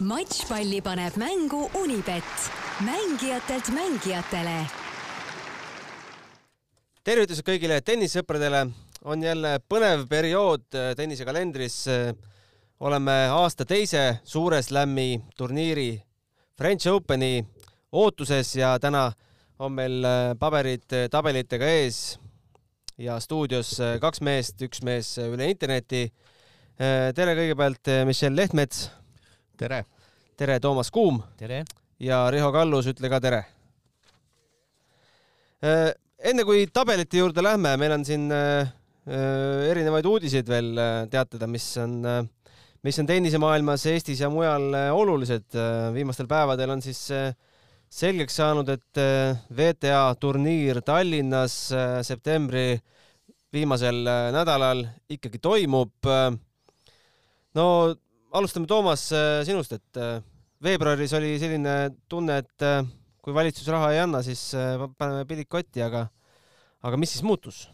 matšpalli paneb mängu Unibet, mängijatelt mängijatele. tervitused kõigile tennissõpradele, on jälle põnev periood äh, tennise kalendris. oleme aasta teise suure slam'i turniiri French Openi ootuses ja täna on meil äh, paberid äh, tabelitega ees ja stuudios kaks meest, üks mees üle interneti. tere kõigepealt, Michelle Lehtmets tere! tere, Toomas Kuum! tere! ja Riho Kallus, ütle ka tere! Äh, enne kui tabelite juurde lähme, meil on siin äh, äh, erinevaid uudiseid veel teatada, mis on, mis on tennisemaailmas Eestis ja mujal olulised. viimastel päevadel on siis selgeks saanud, et WTA turniir Tallinnas septembri viimasel nädalal ikkagi toimub. no alustame, Toomas, äh, sinust, et äh, veebruaris oli selline tunne, et äh, kui valitsus raha ei anna, siis paneme pillid kotti, aga, aga mis siis muutus?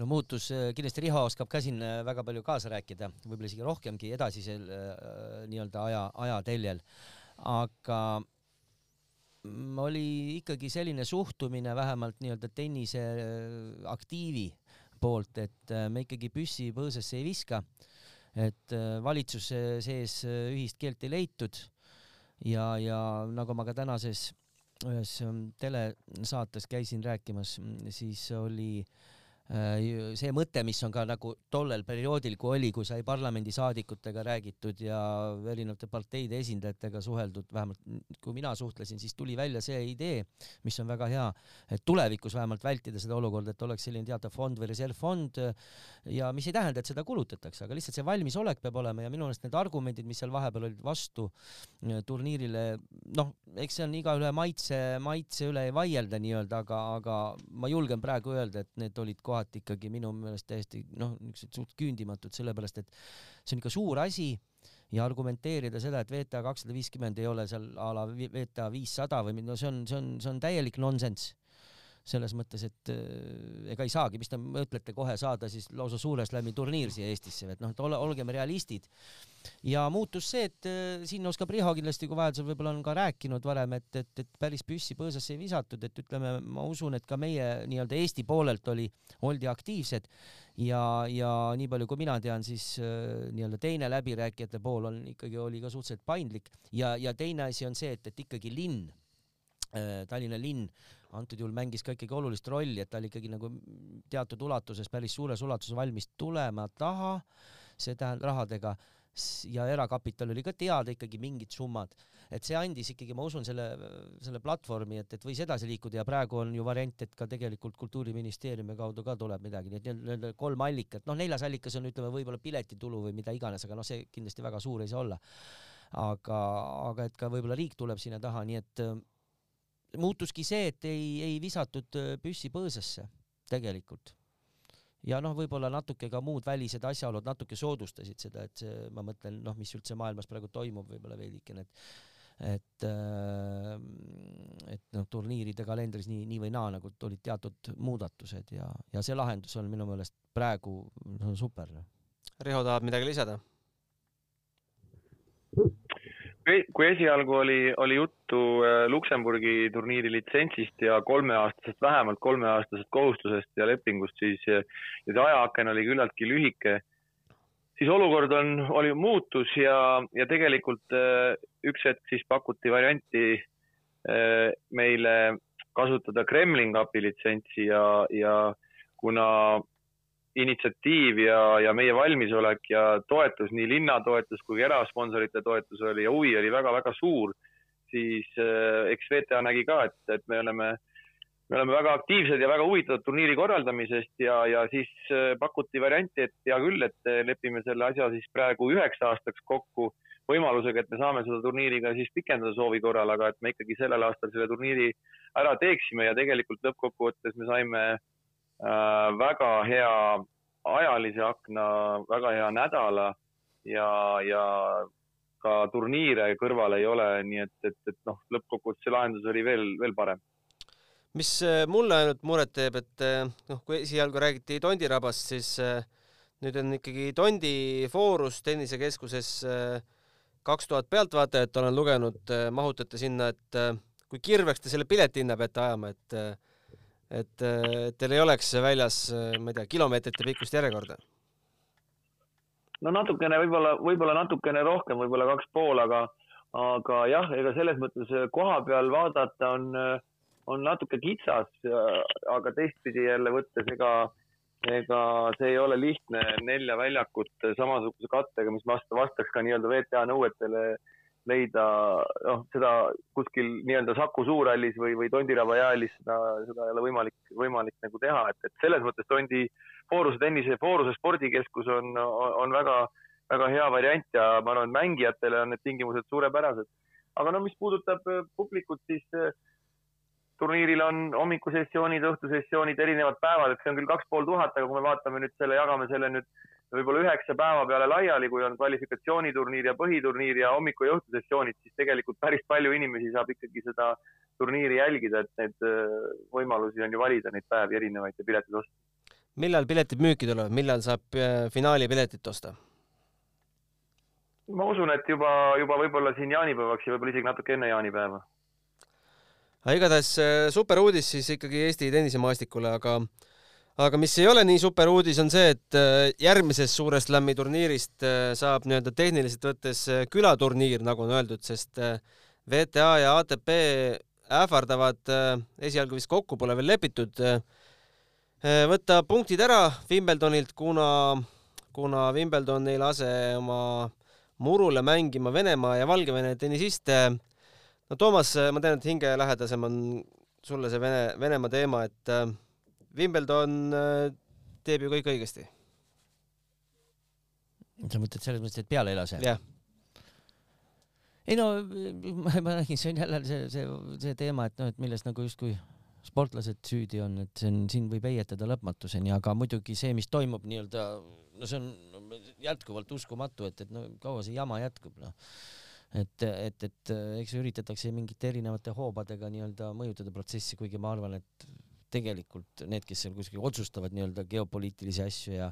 no muutus, kindlasti Riho oskab ka siin väga palju kaasa rääkida, võib-olla isegi rohkemgi edasisel nii-öelda aja, ajateljel, aga oli ikkagi selline suhtumine vähemalt nii-öelda tennise aktiivi poolt, et me ikkagi püssi põõsasse ei viska et äh, valitsuse sees äh, ühist keelt ei leitud. Ja, ja nagu ma ka tänases ühes ähm, telesaates käisin rääkimas, siis oli Äh, see mõte, mis on ka nagu tollel perioodil, kui oli, kui sai parlamendisaadikutega räägitud ja erinevate parteide esindajatega suheldud, vähemalt kui mina suhtlesin, siis tuli välja see idee, mis on väga hea, et tulevikus vähemalt vältida seda olukorda, et oleks selline teatav fond või reservfond ja mis ei tähenda, et seda kulutatakse, aga lihtsalt see valmisolek peab olema ja minu meelest need argumendid, mis seal vahepeal olid vastu äh, turniirile, noh, eks see on igaühe maitse, maitse üle ei vaielda nii-öelda, aga, aga ma julgen praegu öelda, et need olid kohe kohati ikkagi minu meelest täiesti noh, niisugused suht küündimatud, sellepärast et see on ikka suur asi ja argumenteerida seda, et VTA kakssada viiskümmend ei ole seal a la VTA viissada või no see on, see on, see on täielik nonsenss selles mõttes, et äh, ega ei saagi, mis te mõtlete kohe saada siis lausa suure slam'i turniir siia Eestisse, et noh, et ole, olgem realistid. ja muutus see, et äh, siin oskab Riho kindlasti, kui vajadusel võib-olla on ka rääkinud varem, et, et, et päris püssi põõsasse ei visatud, et ütleme, ma usun, et ka meie nii-öelda Eesti poolelt oli, oldi aktiivsed ja, ja nii palju, kui mina tean, siis äh, nii-öelda teine läbirääkijate pool on ikkagi, oli ka suhteliselt paindlik ja, ja teine asi on see, et, et ikkagi linn Tallinna linn antud juhul mängis ka ikkagi olulist rolli, et ta oli ikkagi nagu teatud ulatuses, päris suures ulatuses valmis tulema taha, see tähendab rahadega. Ja erakapital oli ka teada ikkagi mingid summad, et see andis ikkagi, ma usun, selle, selle platvormi, et, et võis edasi liikuda ja praegu on ju variant, et ka tegelikult Kultuuriministeeriumi kaudu ka tuleb midagi, nii et nii-öelda kolm allikat, noh, neljas allikas on, ütleme, võib-olla piletitulu või mida iganes, aga noh, see kindlasti väga suur ei saa olla. aga, aga et ka võib-olla riik tuleb sinna taha, nii et muutuski see, et ei, ei visatud äh, püssi põõsasse tegelikult. ja noh, võib-olla natuke ka muud välised asjaolud natuke soodustasid seda, et see, ma mõtlen, noh, mis üldse maailmas praegu toimub, võib-olla veidikene, et et äh, et noh, turniiride kalendris nii, nii või naa nagu olid teatud muudatused ja, ja see lahendus on minu meelest praegu no, super. Riho tahab midagi lisada? Kui esialgu oli, oli juttu äh, Luksemburgi turniiri litsentsist ja kolmeaastasest, vähemalt kolmeaastasest kohustusest ja lepingust, siis ja see ajaaken oli küllaltki lühike, siis olukord on, oli muutus ja, ja tegelikult äh, üks hetk siis pakuti varianti äh, meile kasutada Kremlin Cupi litsentsi ja, ja kuna initsiatiiv ja, ja meie valmisolek ja toetus, nii linna toetus kui erasponsorite toetus oli ja huvi oli väga-väga suur, siis äh, eks VTA nägi ka, et, et me oleme, me oleme väga aktiivsed ja väga huvitatud turniiri korraldamisest ja, ja siis äh, pakuti varianti, et hea küll, et lepime selle asja siis praegu üheks aastaks kokku võimalusega, et me saame seda turniiri ka siis pikendada soovi korral, aga et me ikkagi sellel aastal selle turniiri ära teeksime ja tegelikult lõppkokkuvõttes me saime Äh, väga hea ajalise akna, väga hea nädala ja, ja ka turniire kõrval ei ole, nii et, et, et noh, lõppkokkuvõttes see lahendus oli veel, veel parem. mis äh, mulle ainult muret teeb, et äh, noh, kui esialgu räägiti Tondirabast, siis nüüd on ikkagi Tondi Foorus tennisekeskuses kaks tuhat pealtvaatajat olen lugenud, mahutate sinna, et kui kirveks te selle piletihinna peate ajama, et et, et teil ei oleks väljas, ma ei tea, kilomeetrite pikkust järjekorda? no natukene, võib-olla, võib-olla natukene rohkem, võib-olla kaks pool, aga, aga jah, ega selles mõttes koha peal vaadata on, on natuke kitsas, aga teistpidi jälle võttes, ega, ega see ei ole lihtne nelja väljakut samasuguse kattega, mis vasta, vastaks ka nii-öelda VTA nõuetele leida, noh, seda kuskil nii-öelda Saku Suurhallis või, või Tondiraba jäähallis, seda, seda ei ole võimalik, võimalik nagu teha, et, et selles mõttes Tondi Fooruse tennise, Fooruse spordikeskus on, on, on väga, väga hea variant ja ma arvan, et mängijatele on need tingimused suurepärased. aga no mis puudutab äh, publikut, siis äh, turniiril on hommikusessioonid, õhtusessioonid, erinevad päevad, et see on küll kaks pool tuhat, aga kui me vaatame nüüd selle, jagame selle nüüd võib-olla üheksa päeva peale laiali, kui on kvalifikatsiooniturniir ja põhiturniir ja hommiku ja õhtusessioonid, siis tegelikult päris palju inimesi saab ikkagi seda turniiri jälgida, et neid äh, võimalusi on ju valida, neid päevi erinevaid ja piletid osta. millal piletid müüki tulevad, millal saab äh, finaali piletit osta? ma usun, et juba, juba võib-olla siin jaanipäevaks ja võib-olla isegi natuke enne jaanipäeva. aga igatahes äh, super uudis siis ikkagi Eesti tennisemaastikule, aga aga mis ei ole nii super uudis, on see, et äh, järgmisest Suure Slami turniirist äh, saab nii-öelda tehniliselt võttes äh, külaturniir, nagu on öeldud, sest VTA ja ATP ähvardavad, esialgu vist kokku pole veel lepitud, võtta punktid ära Wimbledonilt, kuna, kuna Wimbledon ei lase oma murule mängima Venemaa ja Valgevene tennisiste. no Toomas, ma tean, et hingelähedasem on sulle see Vene, Venemaa teema, et Wimbledon äh, teeb ju kõik õigesti. sa mõtled selles mõttes, et peale ei lase? jah. ei no ma, ma räägin, see on jälle see, see, see teema, et noh, et milles nagu justkui sportlased süüdi on, et see on, siin võib heietada lõpmatuseni, aga muidugi see, mis toimub nii-öelda, no see on jätkuvalt uskumatu, et, et no kaua see jama jätkub, noh et, et, et eks üritatakse mingite erinevate hoobadega nii-öelda mõjutada protsessi, kuigi ma arvan, et tegelikult need, kes seal kuskil otsustavad nii-öelda geopoliitilisi asju ja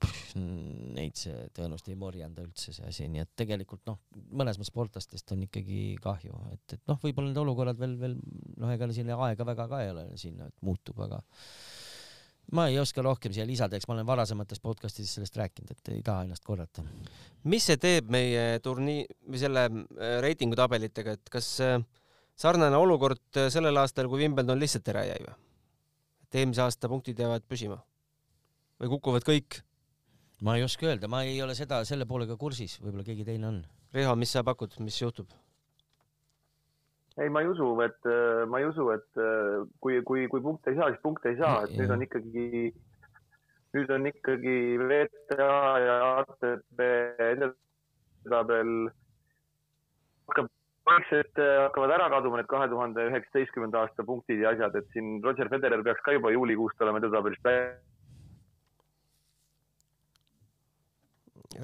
pff, neid see tõenäoliselt ei morjenda üldse see asi, nii et tegelikult noh, mõnes mõttes sportlastest on ikkagi kahju, et, et noh, võib-olla need olukorrad veel, veel noh, ega siin aega väga ka ei ole siin, et muutub, aga ma ei oska rohkem siia lisada, eks ma olen varasemates podcastides sellest rääkinud, et ei taha ennast korrata. mis see teeb meie turniir või selle äh, reitingutabelitega, et kas äh, sarnane olukord äh, sellel aastal, kui Wimbledon lihtsalt ära jäi või? et eelmise aasta punktid jäävad püsima või kukuvad kõik? ma ei oska öelda, ma ei ole seda selle poolega kursis, võib-olla keegi teine on. Riho, mis sa pakud, mis juhtub? ei, ma ei usu, et äh, ma ei usu, et äh, kui, kui, kui punkte ei saa, siis punkte ei saa, et nüüd on ikkagi, nüüd on ikkagi VTA ja ATP edetabel hakkab vaikselt äh, hakkavad ära kaduma need kahe tuhande üheksateistkümnenda aasta punktid ja asjad, et siin Roger Federer peaks ka juba juulikuust olema edetabelist välja.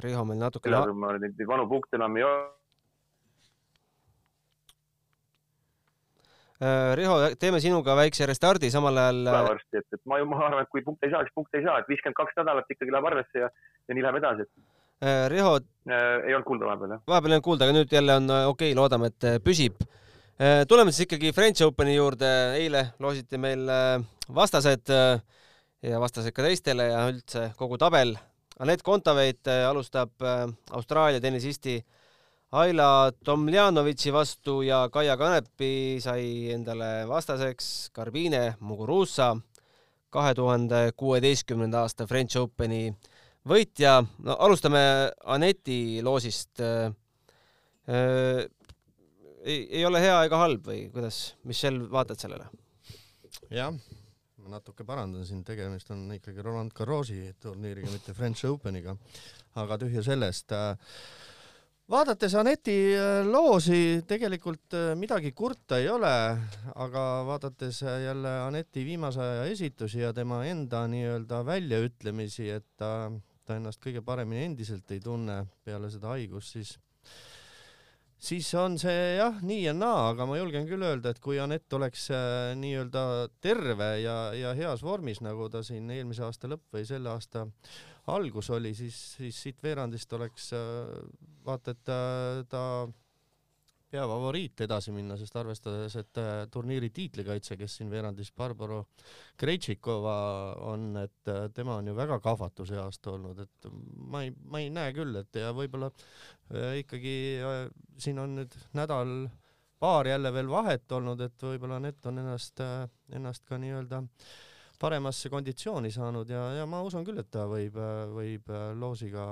Riho meil natuke. neid vanu punkte enam ei ole. Äh, Riho, teeme sinuga väikse restardi, samal ajal. varsti, et, et ma ju, ma arvan, et kui punkte ei saa, siis punkte ei saa, et viiskümmend kaks nädalat ikkagi läheb arvesse ja, ja nii läheb edasi, et Äh, Riho. Äh, ei olnud kuulda vahepeal, jah? vahepeal ei olnud kuulda, aga nüüd jälle on äh, okei okay,, loodame, et püsib. tuleme siis ikkagi French Openi juurde, eile loositi meil vastased ja vastased ka teistele ja üldse kogu tabel. Anett Kontaveit alustab Austraalia tennisisti Aila Tomljanovitši vastu ja Kaia Kanepi sai endale vastaseks Garbine Muguruza kahe tuhande kuueteistkümnenda aasta French Openi võitja, no alustame Aneti loosist äh,. Äh, ei, ei ole hea ega halb või kuidas, Michel, vaatad sellele? jah, ma natuke parandan sind, tegemist on ikkagi Roland Garrosi turniiriga, mitte French Openiga, aga tühja sellest äh, vaadates Aneti äh, loosi tegelikult äh, midagi kurta ei ole, aga vaadates jälle Aneti viimase aja esitusi ja tema enda nii-öelda väljaütlemisi, et ta ta ennast kõige paremini endiselt ei tunne peale seda haigust, siis siis on see jah, nii ja naa, aga ma julgen küll öelda, et kui Anett oleks äh, nii-öelda terve ja, ja heas vormis, nagu ta siin eelmise aasta lõpp või selle aasta algus oli, siis, siis siit veerandist oleks vaata, et ta, ta peafavoriit edasi minna, sest arvestades, et äh, turniiri tiitlikaitse, kes siin veerandis Barbara Krejtšikova on, et äh, tema on ju väga kahvatu see aasta olnud, et ma ei, ma ei näe küll, et ja võib-olla äh, ikkagi siin on nüüd nädal paar jälle veel vahet olnud, et võib-olla Nett on ennast, ennast ka nii-öelda paremasse konditsiooni saanud ja, ja ma usun küll, et ta võib, võib loosiga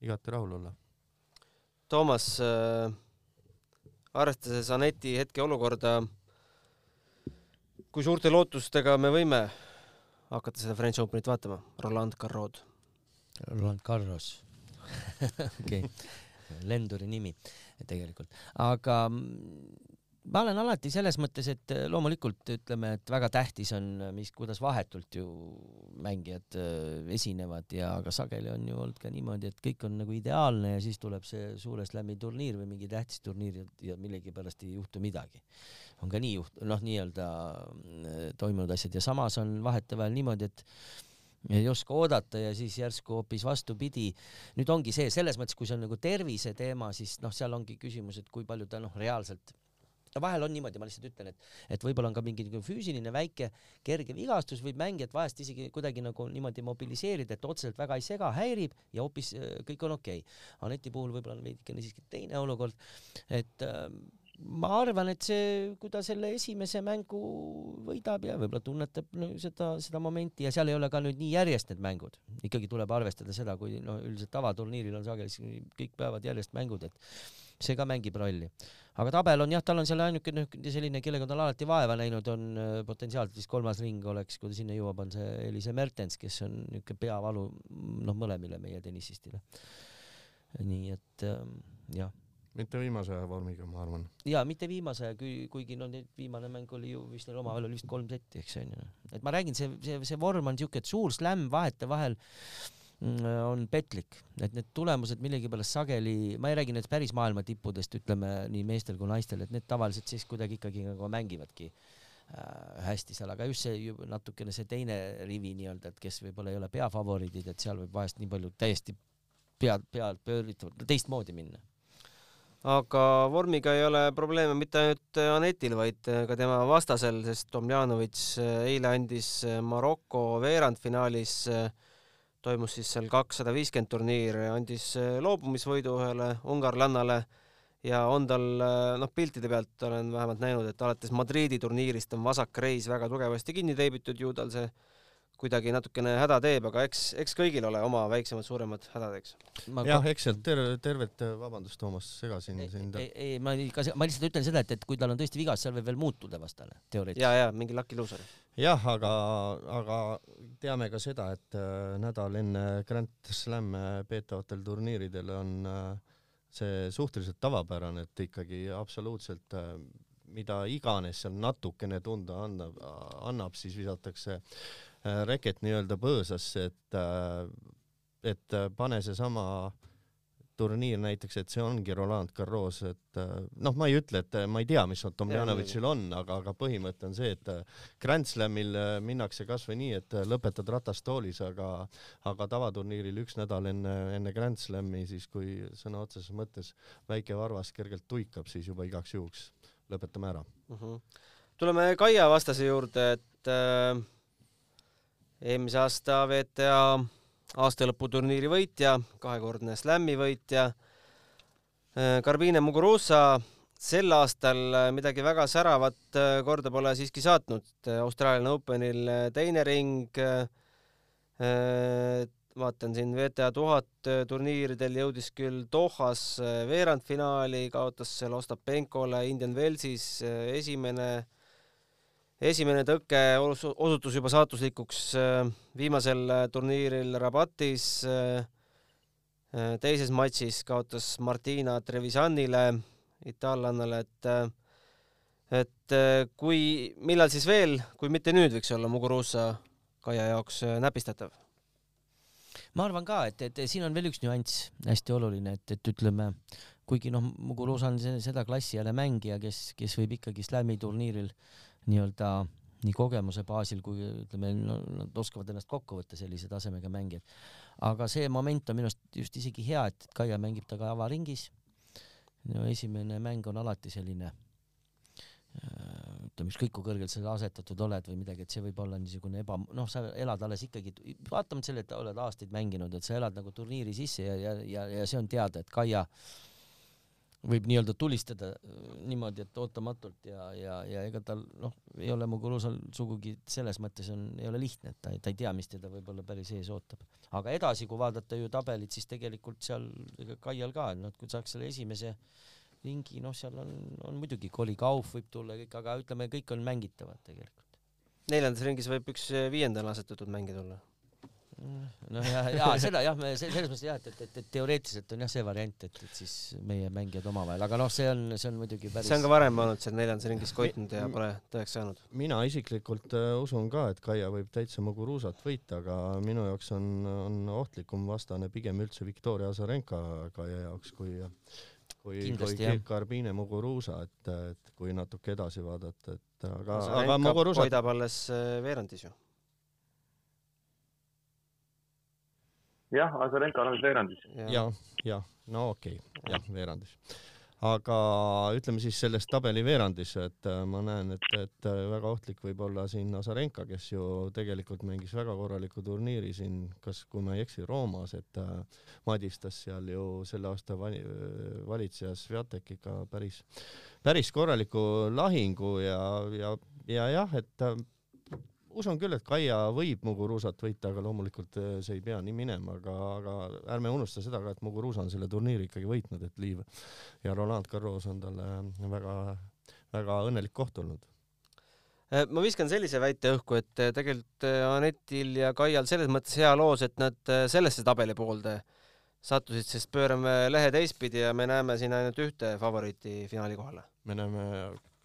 igati rahul olla. Toomas äh arvestades Aneti hetkeolukorda, kui suurte lootustega me võime hakata seda French Openit vaatama, Roland Garrod? Roland Garros okei okay., lenduri nimi tegelikult, aga ma olen alati selles mõttes, et äh, loomulikult ütleme, et väga tähtis on, äh, mis, kuidas vahetult ju mängijad äh, esinevad ja aga sageli on ju olnud ka niimoodi, et kõik on nagu ideaalne ja siis tuleb see suure slam'i turniir või mingi tähtis turniir ja millegipärast ei juhtu midagi. on ka nii juht-, noh, nii-öelda toimunud asjad ja samas on vahetevahel niimoodi, et ei oska oodata ja siis järsku hoopis vastupidi. nüüd ongi see, selles mõttes, kui see on nagu tervise teema, siis noh, seal ongi küsimus, et kui palju ta noh, reaalselt no vahel on niimoodi, ma lihtsalt ütlen, et, et võib-olla on ka mingi füüsiline väike kerge vigastus võib mängijat vahest isegi kuidagi nagu niimoodi mobiliseerida, et otseselt väga ei sega, häirib ja hoopis äh, kõik on okei. Okay.. Aneti puhul võib-olla on veidikene siiski teine olukord, et äh, ma arvan, et see, kui ta selle esimese mängu võidab ja võib-olla tunnetab no, seda, seda momenti ja seal ei ole ka nüüd nii järjest need mängud, ikkagi tuleb arvestada seda, kui no üldiselt tavaturniiril on sageli kõik päevad järjest mängud, et see ka mängib rolli. aga tabel on jah, tal on seal ainuke selline, kellega ta on alati vaeva näinud, on äh, potentsiaalselt vist kolmas ring oleks, kui ta sinna jõuab, on see Elise Mertens, kes on niisugune peavalu noh, mõlemile meie tennisistile. nii et ähm, jah mitte viimase aja vormiga, ma arvan. ja mitte viimase aja, kuigi no nüüd viimane mäng oli ju vist neil omavahel oli vist kolm setti, eks onju. et ma räägin, see, see, see vorm on siuke, et suur slämm vahetevahel Mm, on petlik, et need tulemused millegipärast sageli, ma ei räägi nüüd päris maailma tippudest, ütleme nii meestel kui naistel, et need tavaliselt siis kuidagi ikkagi nagu mängivadki äh, hästi seal, aga just see natukene see teine rivi nii-öelda, et kes võib-olla ei ole peafavoriidid, et seal võib vahest nii palju täiesti pead, pead pööritavalt teistmoodi minna. Aga vormiga ei ole probleeme mitte ainult Anetil, vaid ka tema vastasel, sest Tomjanovitš eile andis Maroko veerandfinaalis äh, toimus siis seal kakssada viiskümmend turniir, andis äh, loobumisvõidu ühele ungarlannale ja on tal, äh, noh, piltide pealt olen vähemalt näinud, et alates Madridi turniirist on vasak reis väga tugevasti kinni teibitud, ju tal see kuidagi natukene häda teeb, aga eks, eks kõigil ole oma väiksemad-suuremad hädad, eks. jah, eks sealt terve, tervet, vabandust, Toomas, segasin sind. ei, ei, ma ei, ma lihtsalt ütlen seda, et, et kui tal on tõesti vigas, seal võib veel muutuda vastane, teoreetiliselt. ja, ja mingi lucky loser. jah, aga, aga teame ka seda, et äh, nädal enne Grand Slam'e peetavatel turniiridel on äh, see suhteliselt tavapärane, et ikkagi absoluutselt äh, mida iganes seal natukene tunda annab, annab, siis visatakse Äh, reket nii-öelda põõsasse, et, äh, et äh, pane seesama turniir näiteks, et see ongi Roland Garros, et noh, ma ei ütle, et ma ei tea, mis Tomjanovitšil on, aga, aga põhimõte on see, et Grand Slamil minnakse kasvõi nii, et lõpetad ratastoolis, aga, aga tavaturniiril üks nädal enne, enne Grand Slami, siis kui sõna otseses mõttes väike varvas kergelt tuikab, siis juba igaks juhuks lõpetame ära uh. Mhm. -huh. tuleme Kaia vastase juurde, et äh eelmise aasta VTA aastalõputurniiri võitja, kahekordne slam'i võitja. Garbine Muguruza sel aastal midagi väga säravat äh, korda pole siiski saatnud. Austraalia Openil teine ring. Äh, vaatan siin VTA tuhat turniiridel jõudis küll Dohas äh, veerandfinaali, kaotas seal Ostapenkole Indian Wellsis esimene esimene tõke osutus juba saatuslikuks äh, viimasel äh, turniiril Rabatis. Äh, teises matšis kaotas Martina Trevisanile, itaallannale, et et kui, millal siis veel, kui mitte nüüd, võiks olla Muguruza Kaia jaoks näpistatav? ma arvan ka, et, et siin on veel üks nüanss hästi oluline, et, et ütleme, kuigi noh, Muguruza on seda klassi jälle mängija, kes, kes võib ikkagi slam'i turniiril äh, nii-öelda nii kogemuse baasil kui ütleme no,, nad oskavad ennast kokku võtta sellise tasemega mängijad. aga see moment on minu arust just isegi hea, et Kaia mängib temaga avaringis. no esimene mäng on alati selline Äh, ütleme, ükskõik kui kõrgelt sa asetatud oled või midagi, et see võib olla niisugune eba, noh, sa elad alles ikkagi, vaatamata sellele, et oled aastaid mänginud, et sa elad nagu turniiri sisse ja, ja, ja, ja see on teada, et Kaia võib nii-öelda tulistada äh, niimoodi, et ootamatult ja, ja, ja ega tal noh, ei ole Muguruzal sugugi selles mõttes on, ei ole lihtne, et ta, ta ei tea, mis teda võib-olla päris ees ootab. aga edasi, kui vaadata ju tabelit, siis tegelikult seal ega Kaial ka, noh, kui saaks selle esimese ringi, noh, seal on, on muidugi Koli Kauf võib tulla kõik, aga ütleme, kõik on mängitavad tegelikult. neljandas ringis võib üks viiendale asetatud mängija tulla. No ja, ja seda jah, me selles mõttes jah, et, et, et, et teoreetiliselt on jah see variant, et, et siis meie mängijad omavahel, aga noh, see on, see on muidugi päris. see on ka varem olnud seal neljandas ringis koitnud ja pole tõeks saanud. mina isiklikult äh, usun ka, et Kaia võib täitsa Muguruzat võita, aga minu jaoks on, on ohtlikum vastane pigem üldse Viktoria Azarenka Kaia jaoks, kui kui, kui Garbine Muguruza, et, et kui natuke edasi vaadata, et aga, aga Muguruza hoidab alles äh, veerandis ju. Jah, Azarenka on alles veerandis ja,. jah, jah, no okei okay., jah, veerandis aga ütleme siis selles tabeli veerandis, et äh, ma näen, et, et äh, väga ohtlik võib olla siin Azarenka, kes ju tegelikult mängis väga korraliku turniiri siin, kas, kui ma ei eksi, Roomas, et äh, madistas seal ju selle aasta vali, valitseja Sviatek ikka päris, päris korraliku lahingu ja, ja, ja jah, et usun küll, et Kaia võib Muguruzat võita, aga loomulikult eh, see ei pea nii minema, aga, aga ärme unusta seda ka, et Muguruza on selle turniiri ikkagi võitnud, et Liiv ja Roland Garros on talle väga, väga õnnelik koht olnud. Eh, ma viskan sellise väite õhku, et tegelikult Anetil ja Kaial selles mõttes hea loos, et nad sellesse tabelipoolde sattusid, sest pöörame lehe teistpidi ja me näeme siin ainult ühte favoriiti finaali kohale. me näeme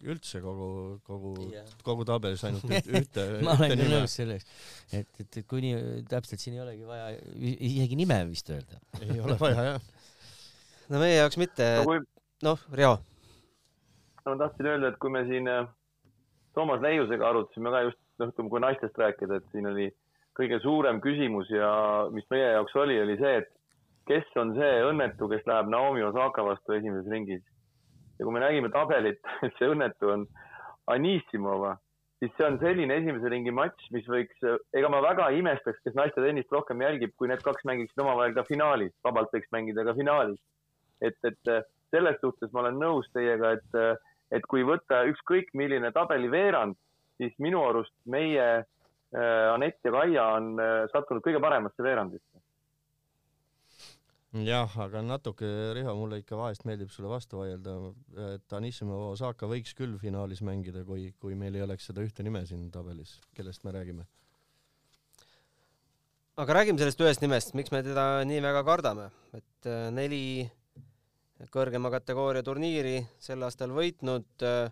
üldse kogu, kogu yeah., kogu tabelis ainult ühte ma olen ka nõus selleks, et, et, et kuni täpselt siin ei olegi vaja isegi nime vist öelda. ei ole vaja jah. no meie jaoks mitte noh, Riho. no ma tahtsin öelda, et kui me siin äh, Toomas Leiusega arutasime ka just, noh, ütleme, kui naistest rääkida, et siin oli kõige suurem küsimus ja mis meie jaoks oli, oli see, et kes on see õnnetu, kes läheb Naomi Osaka vastu esimeses ringis ja kui me nägime tabelit, et see õnnetu on Anissimova, siis see on selline esimese ringi matš, mis võiks, ega ma väga ei imestaks, kes naiste tennist rohkem jälgib, kui need kaks mängiksid omavahel ka finaalis, vabalt võiks mängida ka finaalis. et, et selles suhtes ma olen nõus teiega, et, et kui võtta ükskõik milline tabeliveerand, siis minu arust meie äh, Anett ja Kaia on äh, sattunud kõige paremasse veerandisse jah, aga natuke, Riho, mulle ikka vahest meeldib sulle vastu vaielda, et Anisimov Osaka võiks küll finaalis mängida, kui, kui meil ei oleks seda ühte nime siin tabelis, kellest me räägime. aga räägime sellest ühest nimest, miks me teda nii väga kardame, et äh, neli kõrgema kategooria turniiri sel aastal võitnud, äh,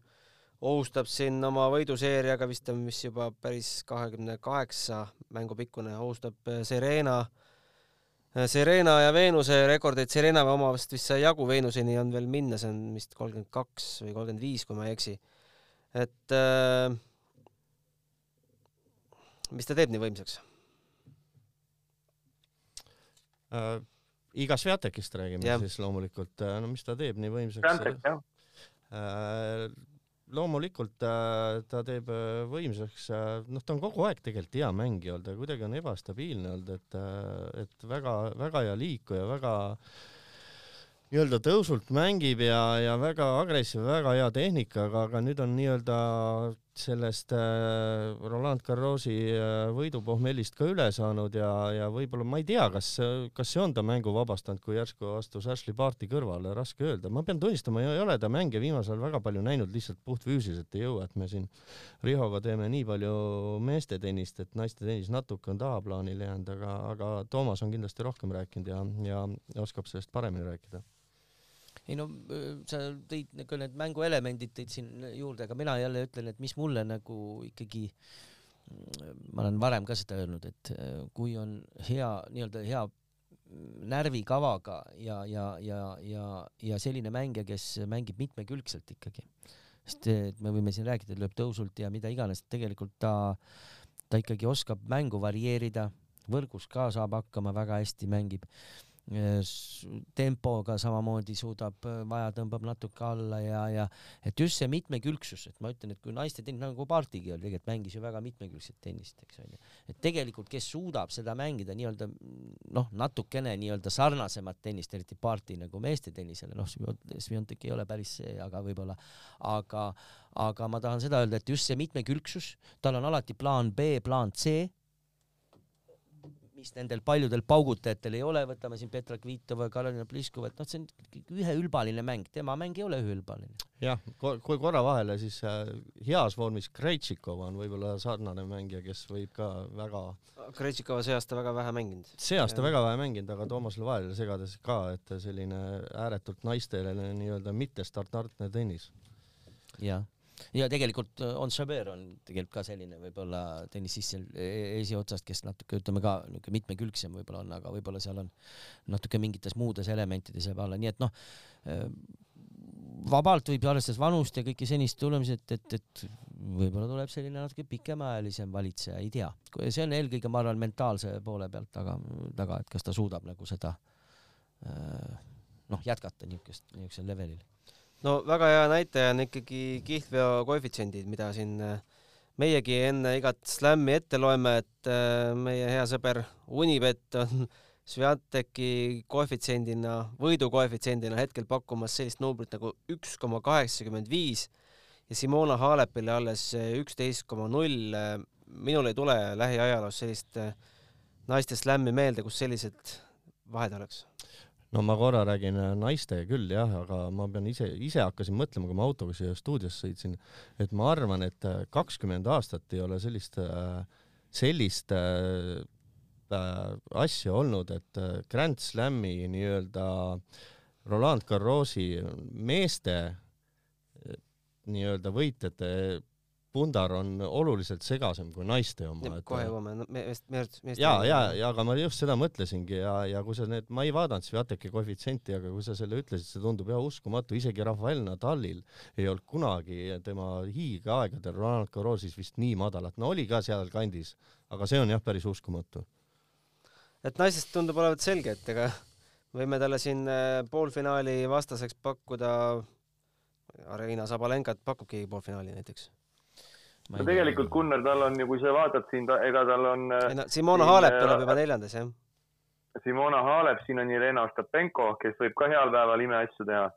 ohustab siin oma võiduseeriaga vist on, mis juba päris kahekümne kaheksa mängu pikkune, ohustab äh, Serena äh, Serena ja Veenuse rekordeid, Serena oma vist vist sai jagu, Veenuseni on veel minna, see on vist kolmkümmend kaks või kolmkümmend viis, kui ma ei eksi. et äh, mis ta teeb nii võimsaks äh,? iga Sviatekist räägime ja. siis loomulikult, äh, no mis ta teeb nii võimsaks? Sviatek, jah äh, loomulikult äh, ta teeb äh, võimsaks, äh, noh, ta on kogu aeg tegelikult hea mängija olnud, aga kuidagi on ebastabiilne olnud, et, et väga-väga hea liikuja, väga nii-öelda tõusult mängib ja, ja väga agressiivne, väga hea tehnikaga, aga nüüd on nii-öelda sellest äh, Roland Garrosi äh, võidupohmellist ka üle saanud ja, ja võib-olla ma ei tea, kas, kas see on ta mängu vabastanud, kui järsku astus Ashley Barti kõrvale, raske öelda. ma pean tunnistama, ei ole ta mänge viimasel ajal väga palju näinud, lihtsalt puhtfüüsiliselt ei jõua, et me siin Rihoga teeme nii palju meeste tennist, et naiste tennis natuke on tahaplaanile jäänud, aga, aga Toomas on kindlasti rohkem rääkinud ja, ja oskab sellest paremini rääkida ei no sa tõid nagu need mänguelemendid tõid siin juurde, aga mina jälle ütlen, et mis mulle nagu ikkagi ma olen varem ka seda öelnud, et kui on hea nii-öelda hea närvikavaga ja, ja, ja, ja, ja selline mängija, kes mängib mitmekülgselt ikkagi, sest et me võime siin rääkida, lööb tõusult ja mida iganes, tegelikult ta, ta ikkagi oskab mängu varieerida, võrgus ka saab hakkama, väga hästi mängib tempoga samamoodi suudab, vaja tõmbab natuke alla ja, ja et just see mitmekülgsus, et ma ütlen, et kui naiste tennis nagu Partigi oli, tegelikult mängis ju väga mitmekülgset tennist, eks onju. et tegelikult, kes suudab seda mängida nii-öelda noh, natukene nii-öelda sarnasemat tennist, eriti Parti nagu meeste tennisele, noh, Sviontek ei ole päris see, aga võib-olla, aga, aga ma tahan seda öelda, et just see mitmekülgsus, tal on alati plaan B, plaan C mis nendel paljudel paugutajatel ei ole, võtame siin Petra Kvitova ja Karolina Pliskova, et noh, see on üheülbaline mäng, tema mäng ei ole üheülbaline. jah, kui korra vahele, siis äh, heas vormis Krejtšikova on võib-olla sarnane mängija, kes võib ka väga Krejtšikova see aasta väga vähe mänginud. see aasta ja. väga vähe mänginud, aga Toomasele vahele segades ka, et selline ääretult naistele nii-öelda mitte standardne tennis. jah ja tegelikult äh, On Chabert on tegelikult ka selline võib-olla tennisist seal e-, esiotsast, kes natuke ütleme ka niisugune mitmekülgsem võib-olla on, aga võib-olla seal on natuke mingites muudes elementides jääb alla, nii et noh, äh, vabalt võib arvestades vanust ja kõike senist tulemas, et, et, et võib-olla tuleb selline natuke pikemaajalisem valitseja, ei tea. see on eelkõige, ma arvan, mentaalse poole pealt taga, taga, et kas ta suudab nagu seda äh, noh, jätkata niisugust, niisugusel levelil no väga hea näitaja on ikkagi kihlveo koefitsiendid, mida siin äh, meiegi enne igat slämmi ette loeme, et äh, meie hea sõber Unibet on Sviateki koefitsiendina, võidukoefitsiendina hetkel pakkumas sellist numbrit nagu üks koma kaheksakümmend viis ja Simona Halepile alles üksteist koma null. minul ei tule lähiajaloos sellist äh, naiste slämmi meelde, kus sellised vahed oleks no ma korra räägin äh, naiste küll jah, aga ma pean ise, ise hakkasin mõtlema, kui ma autoga siia stuudiosse sõitsin, et ma arvan, et äh, kakskümmend aastat ei ole sellist, äh, sellist äh, asja olnud, et Grand Slami nii-öelda Roland Garrosi meeste nii-öelda võitjate pundar on oluliselt segasem kui naiste oma. kohe jõuame no, meest, meest, meest. ja, ja, ja aga ma just seda mõtlesingi ja, ja kui sa need, ma ei vaadanud Sviateki koefitsienti, aga kui sa selle ütlesid, see tundub jah uskumatu, isegi Rafael Nadalil ei olnud kunagi tema hiigeaegadel Ronald Garrosis vist nii madalat, no oli ka sealkandis, aga see on jah, päris uskumatu. et naisest tundub olevat selge, et ega võime talle siin äh, poolfinaali vastaseks pakkuda Arina Sabalenkat pakubki poolfinaali näiteks no tegelikult Gunnar, tal on ju, kui sa vaatad siin, ega tal on. No, Simona Halep tuleb juba neljandas, jah. Simona Halep, siin on Jelena Ostapenko, kes võib ka heal päeval imeasju teha.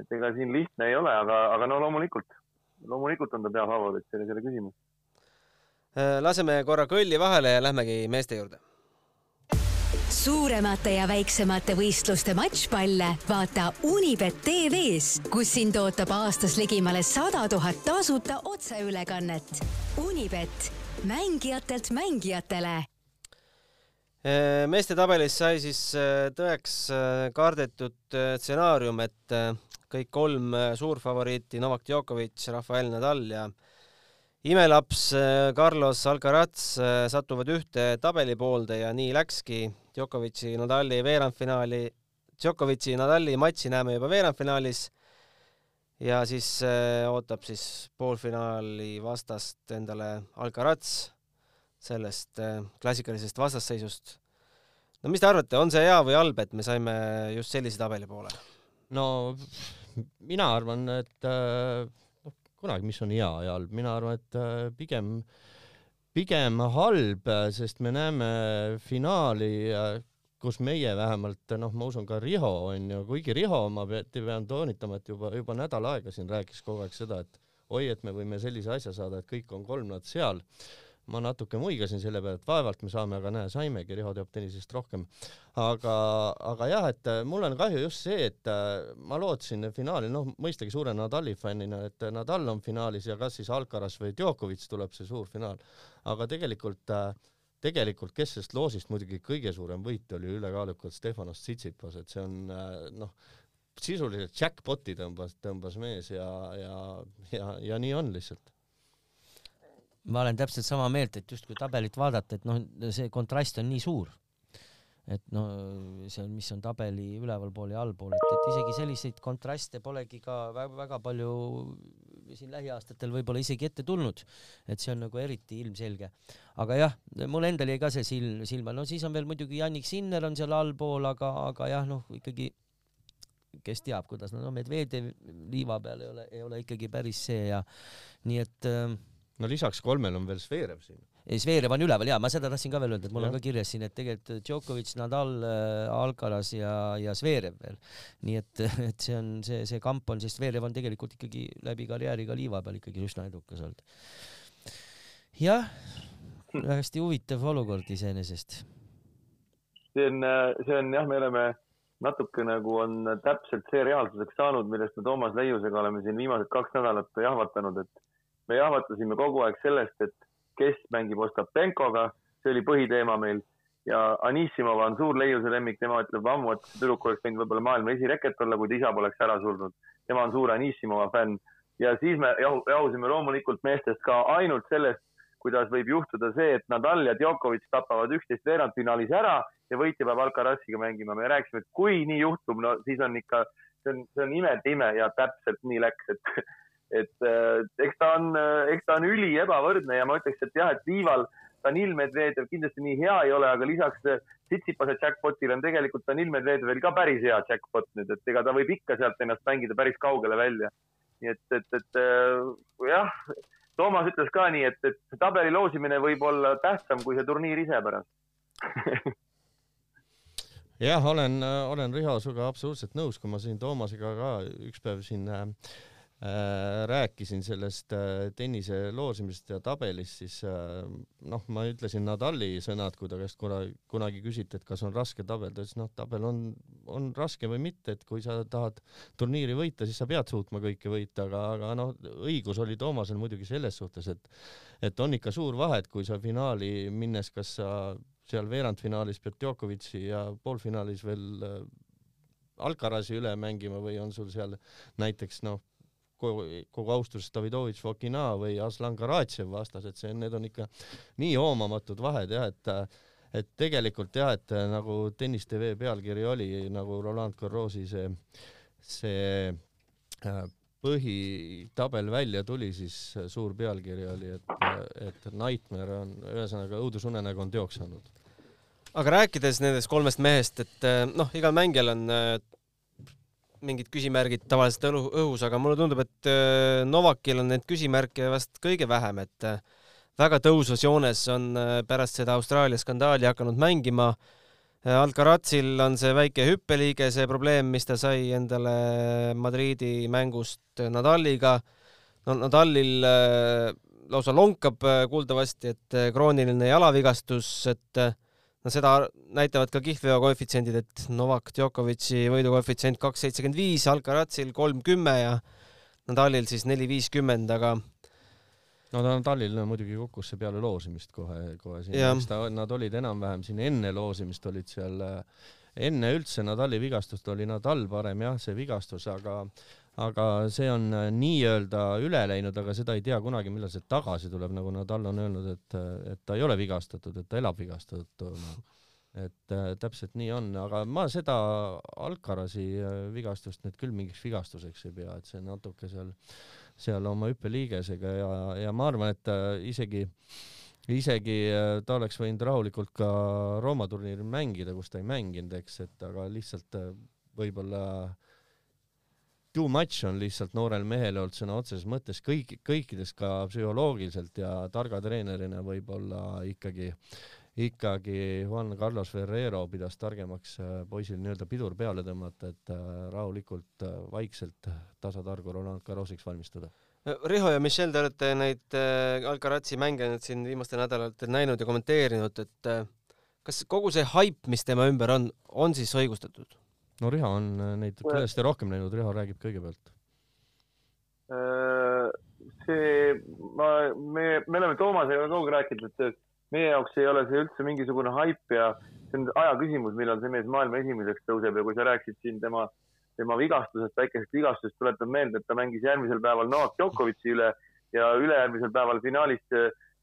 et ega siin lihtne ei ole, aga, aga no loomulikult, loomulikult on ta peafavoriit, selles ei ole küsimus. Äh, laseme korra kõlli vahele ja lähmegi meeste juurde suuremate ja väiksemate võistluste matšpalle vaata Unibet tv-s, kus sind ootab aastas ligimale sada tuhat tasuta otseülekannet. Unibet, mängijatelt mängijatele äh, meeste tabelis sai siis äh, tõeks äh, kardetud stsenaarium, et kõik kolm suurfavoriiti Novak Djokovic, Rafael Nadal ja imelaps Carlos Alcaraz satuvad ühte tabelipoolde ja nii läkski Djokovic'i, Nadali veerandfinaali, Djokovic'i, Nadali matši näeme juba veerandfinaalis ja siis äh, ootab siis poolfinaali vastast endale Alcaraz sellest äh, klassikalisest vastasseisust. no mis te arvate, on see hea või halb, et me saime just sellise tabeli poole? no mina arvan, et äh, kunagi, mis on hea ja halb, mina arvan, et äh, pigem äh, pigem halb, sest me näeme finaali, kus meie vähemalt, noh, ma usun ka Riho on ju, kuigi Riho, ma pean toonitama, et juba, juba nädal aega siin rääkis kogu aeg seda, et oi, et me võime sellise asja saada, et kõik on kolm nad seal ma natuke muigasin selle peale, et vaevalt me saame, aga näe, saimegi, Riho teab tennisest rohkem. aga, aga jah, et äh, mul on kahju just see, et äh, ma lootsin finaali, noh, mõistagi suure Nadali fännina, et Nadal on finaalis ja kas siis Alcaraz või Djokovic tuleb see suur finaal. aga tegelikult äh, tegelikult, kes sellest loosist muidugi kõige suurem võit oli ülekaalukalt Stefanos Tsitsipas, et see on noh, sisuliselt jackpot'i tõmbas, tõmbas mees ja, ja, ja, ja nii on lihtsalt ma olen täpselt sama meelt, et justkui tabelit vaadata, et noh, see kontrast on nii suur. et no see on, mis on tabeli ülevalpool ja allpool, et, et isegi selliseid kontraste polegi ka väga, väga palju siin lähiaastatel võib-olla isegi ette tulnud, et see on nagu eriti ilmselge. aga jah, mul endal jäi ka see silm, silma, no siis on veel muidugi Jannik Sinner on seal allpool, aga, aga jah, noh ikkagi kes teab, kuidas no, on, Medvedev liiva peal ei ole, ei ole ikkagi päris see ja nii et äh, no lisaks kolmele on veel Zverev siin. ei, Zverev on üleval ja ma seda tahtsin ka veel öelda, et mul ja. on ka kirjas siin, et tegelikult Djokovic, Nadal, äh, Alcaraz ja, ja Zverev veel. nii et, et see on see, see kamp on, sest Zverev on tegelikult ikkagi läbi karjääri ka liiva peal ikkagi üsna edukas olnud. jah, hästi huvitav olukord iseenesest. see on, see on jah, me oleme natuke nagu on täpselt see reaalsuseks saanud, millest me Toomas Leiusega oleme siin viimased kaks nädalat jahvatanud, et me jahvatasime kogu aeg sellest, et kes mängib Ostapenkoga, see oli põhiteema meil ja Anissimova on suur leiuse lemmik, tema ütleb ammu, et see tüdruk oleks võinud võib-olla maailma esireket olla, kui ta isa poleks ära surnud. tema on suur Anissimova fänn ja siis me jahu, jahusime loomulikult meestest ka ainult sellest, kuidas võib juhtuda see, et Nadal ja Djokovic tapavad üksteist veerandfinaalis ära ja võitja peab Alcaraziga mängima. me rääkisime, et kui nii juhtub, no siis on ikka, see on, see on imede ime ja täpselt nii läks, et et äh, eks ta on, äh, eks ta on üli ebavõrdne ja ma ütleks, et jah, et liival Danil Medvedev kindlasti nii hea ei ole, aga lisaks äh, Tsitsipase jackpotile on tegelikult Danil Medvedevil ka päris hea jackpot nüüd, et ega ta võib ikka sealt ennast mängida päris kaugele välja. nii et, et, et jah, Toomas ütles ka nii, et, et tabeli loosimine võib olla tähtsam kui see turniir ise pärast jah, olen, olen Riho sinuga absoluutselt nõus, kui ma siin Toomasega ka üks päev siin äh, Äh, rääkisin sellest äh, tennise loosimisest ja tabelist, siis äh, noh, ma ütlesin Nadali sõnad, kui ta käest kunagi, kunagi küsiti, et kas on raske tabel, ta ütles, noh, tabel on, on raske või mitte, et kui sa tahad turniiri võita, siis sa pead suutma kõike võita, aga, aga noh, õigus oli Toomasel muidugi selles suhtes, et et on ikka suur vahe, et kui sa finaali minnes, kas sa seal veerandfinaalis pead Djokovic'i ja poolfinaalis veel Alcarazi üle mängima või on sul seal näiteks noh, kogu, kogu austuses Davidovitš Fokina või Aslan Karatšev vastased, see, need on ikka nii hoomamatud vahed jah, et et tegelikult jah, et nagu Tennis tv pealkiri oli nagu Roland Garrosi see, see äh, põhitabel välja tuli, siis suur pealkiri oli, et, et Nightmare on, ühesõnaga õudusunenägu on teoks saanud. aga rääkides nendest kolmest mehest, et noh, igal mängijal on mingid küsimärgid tavaliselt õlu, õhus, aga mulle tundub, et äh, Novakil on neid küsimärke vast kõige vähem, et äh, väga tõusvas joones on äh, pärast seda Austraalia skandaali hakanud mängima. Alcarazil on see väike hüppeliige, see probleem, mis ta sai endale Madridi mängust Nadaliga. no Nadalil lausa lonkab kuuldavasti, et krooniline jalavigastus, et no seda näitavad ka kihlveo koefitsiendid, et Novak Djokovic'i võidukoefitsient kaks seitsekümmend viis, Alcarazil kolm kümme ja Nadalil siis neli viiskümmend, aga no Nadalil no, muidugi kukkus see peale loosimist kohe, kohe siin, ta, nad olid enam-vähem siin enne loosimist olid seal, enne üldse Nadali vigastust oli Nadal parem jah, see vigastus, aga aga see on äh, nii-öelda üle läinud, aga seda ei tea kunagi, millal see tagasi tuleb, nagu Nadal on öelnud, et, et ta ei ole vigastatud, et ta elab vigastatuna. et äh, täpselt nii on, aga ma seda Alcarazi äh, vigastust nüüd küll mingiks vigastuseks ei pea, et see natuke seal, seal oma hüppeliigesega ja, ja ma arvan, et äh, isegi isegi äh, ta oleks võinud rahulikult ka Rooma turniiril mängida, kus ta ei mänginud, eks, et aga lihtsalt äh, võib-olla äh, too much on lihtsalt noorel mehel olnud sõna otseses mõttes kõik, kõikides ka psühholoogiliselt ja targa treenerina võib-olla ikkagi, ikkagi Juan Carlos Ferrero pidas targemaks äh, poisil nii-öelda pidur peale tõmmata, et äh, rahulikult, äh, vaikselt, tasatargu Roland Garrosiks valmistuda. Riho ja Michel, te olete neid Alcarazzi mänge nüüd siin viimastel nädalatel näinud ja kommenteerinud, et kas kogu see haip, mis tema ümber on, on siis õigustatud? No Riho on äh, neid kindlasti rohkem näinud, Riho räägib kõigepealt. Äh, see, ma, me, me oleme Toomasega kogu aeg rääkinud, et meie jaoks ei ole see üldse mingisugune haip ja see on aja küsimus, millal see mees maailma esimeseks tõuseb ja kui sa rääkisid siin tema, tema vigastusest, väikesest vigastusest, tuletan meelde, et ta mängis järgmisel päeval Novak Djokovic'i üle ja ülejärgmisel päeval finaalis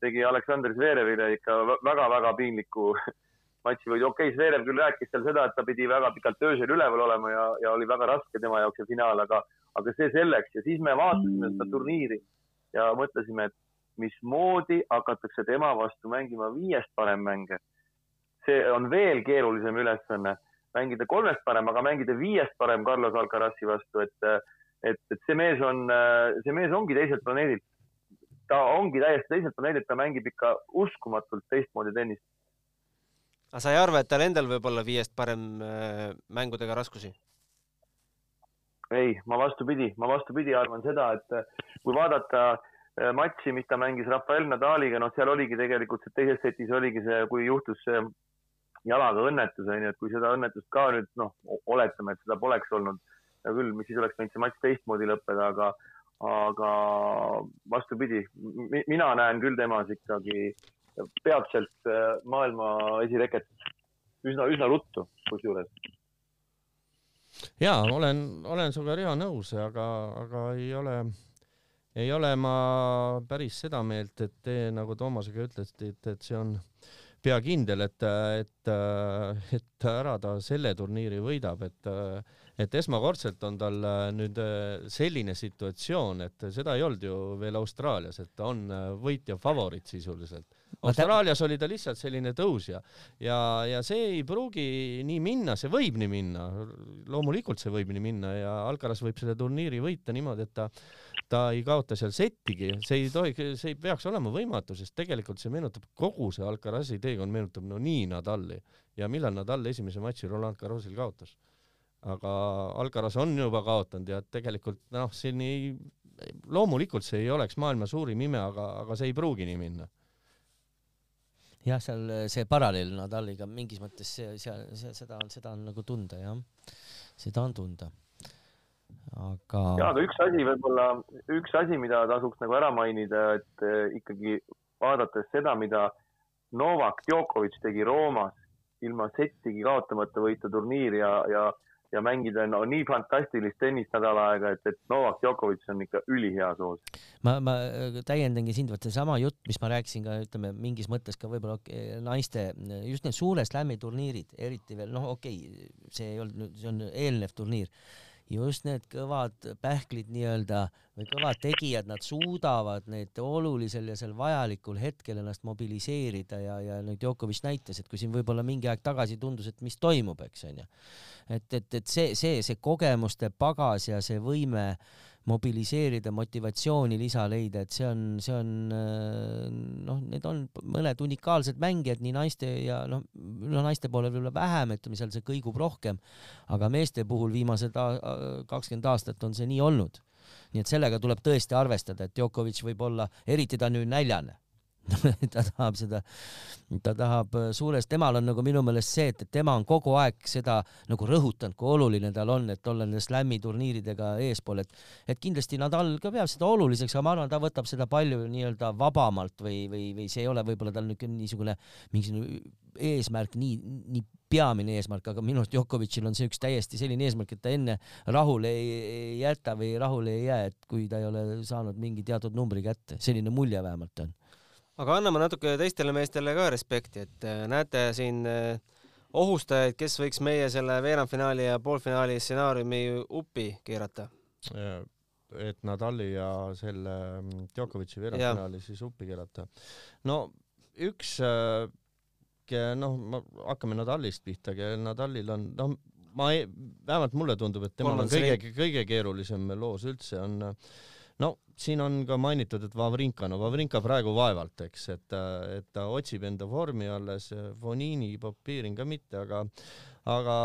tegi Aleksandr Zverevile ikka väga-väga piinliku matši võidu, okei okay,, Zverev küll rääkis seal seda, et ta pidi väga pikalt öösel üleval olema ja, ja oli väga raske tema jaoks see finaal, aga, aga see selleks ja siis me vaatasime seda turniiri ja mõtlesime, et mismoodi hakatakse tema vastu mängima viiest parem mänge. see on veel keerulisem ülesanne, mängida kolmest parem, aga mängida viiest parem Carlos Alcarazi vastu, et, et, et see mees on, see mees ongi teiselt planeedilt. ta ongi täiesti teiselt planeedilt, ta mängib ikka uskumatult teistmoodi tennist. Aga sa ei arva, et tal endal võib olla viiest parem äh, mängudega raskusi? ei, ma vastupidi, ma vastupidi arvan seda, et kui vaadata äh, matši, mis ta mängis Rafael Nadaliga, noh, seal oligi tegelikult see teises setis oligi see, kui juhtus see jalaga õnnetus, onju, et kui seda õnnetust ka nüüd noh, oletame, et seda poleks olnud, hea küll, mis siis oleks võinud see matš teistmoodi lõppeda, aga, aga vastupidi, mina näen küll temas ikkagi peatselt äh, maailma esireket üsna, üsna ruttu kusjuures. Ja olen, olen sinuga Riho nõus, aga, aga ei ole, ei ole ma päris seda meelt, et te nagu Toomasega ütlesite, et, see on pea kindel, et, et, et ära ta selle turniiri võidab, et et esmakordselt on tal nüüd selline situatsioon, et seda ei olnud ju veel Austraalias, et ta on võitja favoriit sisuliselt Austraalias oli ta lihtsalt selline tõusja ja, ja see ei pruugi nii minna, see võib nii minna, loomulikult see võib nii minna ja Alcaraz võib selle turniiri võita niimoodi, et ta, ta ei kaota seal settigi, see ei tohi, see ei peaks olema võimatu, sest tegelikult see meenutab kogu see Alcarazi teekond meenutab no nii Nadali. Ja millal Nadal esimese matši Roland Garrosil kaotas. aga Alcaraz on juba kaotanud ja tegelikult noh, siin ei, loomulikult see ei oleks maailma suurim ime, aga, aga see ei pruugi nii minna jah, seal äh, see paralleel Nadaliga mingis mõttes see, seal, see, seda seda on nagu tunda jah, seda on tunda. aga. ja, aga üks asi võib-olla, üks asi, mida tasuks nagu ära mainida, et äh, ikkagi vaadates seda, mida Novak Djokovic tegi Roomas ilma settigi kaotamata võita turniiri ja, ja ja mängida no nii fantastilist tennist nädal aega, et, et Novak Djokovic on ikka ülihea soos. ma, ma äh, täiendangi sind, vot seesama jutt, mis ma rääkisin ka, ütleme mingis mõttes ka võib-olla naiste, just need suure slam'i turniirid, eriti veel noh, okei okay,, see ei olnud see on eelnev turniir just need kõvad pähklid nii-öelda või kõvad tegijad, nad suudavad need olulisel ja sel vajalikul hetkel ennast mobiliseerida ja, ja nüüd Djokovic näitas, et kui siin võib-olla mingi aeg tagasi tundus, et mis toimub, eks onju. et, et, et see, see, see kogemuste pagas ja see võime mobiliseerida, motivatsiooni lisa leida, et see on, see on noh, need on mõned unikaalsed mängijad nii naiste ja noh, no naiste poolel võib-olla vähem, ütleme seal see kõigub rohkem, aga meeste puhul viimased kakskümmend aastat on see nii olnud. nii et sellega tuleb tõesti arvestada, et Djokovic võib olla, eriti ta nüüd näljane ta tahab seda, ta tahab äh, suures, temal on nagu minu meelest see, et, et tema on kogu aeg seda nagu rõhutanud, kui oluline tal on, et olla nende slam'i turniiridega eespool, et et kindlasti Nadal ka peab seda oluliseks, aga ma arvan, ta võtab seda palju nii-öelda vabamalt või, või, või see ei ole võib-olla tal niisugune mingisugune eesmärk, nii, nii peamine eesmärk, aga minu arust Djokovicil on see üks täiesti selline eesmärk, et ta enne rahule ei, ei jäta või rahule ei jää, et kui ta ei ole saanud mingi teatud numbri kätte, selline mulje vähemalt on aga anname natuke teistele meestele ka respekti, et äh, näete siin äh, ohustajaid, kes võiks meie selle veerandfinaali ja poolfinaali stsenaariumi uppi keerata? et Nadali ja selle mm, Djokovic'i veerandfinaali siis uppi keerata. no üks äh, noh, hakkame Nadalist pihta, Nadalil on, noh, ma ei, vähemalt mulle tundub, et temal on kõige, kõige keerulisem loos üldse on äh, no siin on ka mainitud, et Vavrinka, no Vavrinka praegu vaevalt, eks, et, et ta otsib enda vormi alles, Fonini, Popirin ka mitte, aga aga,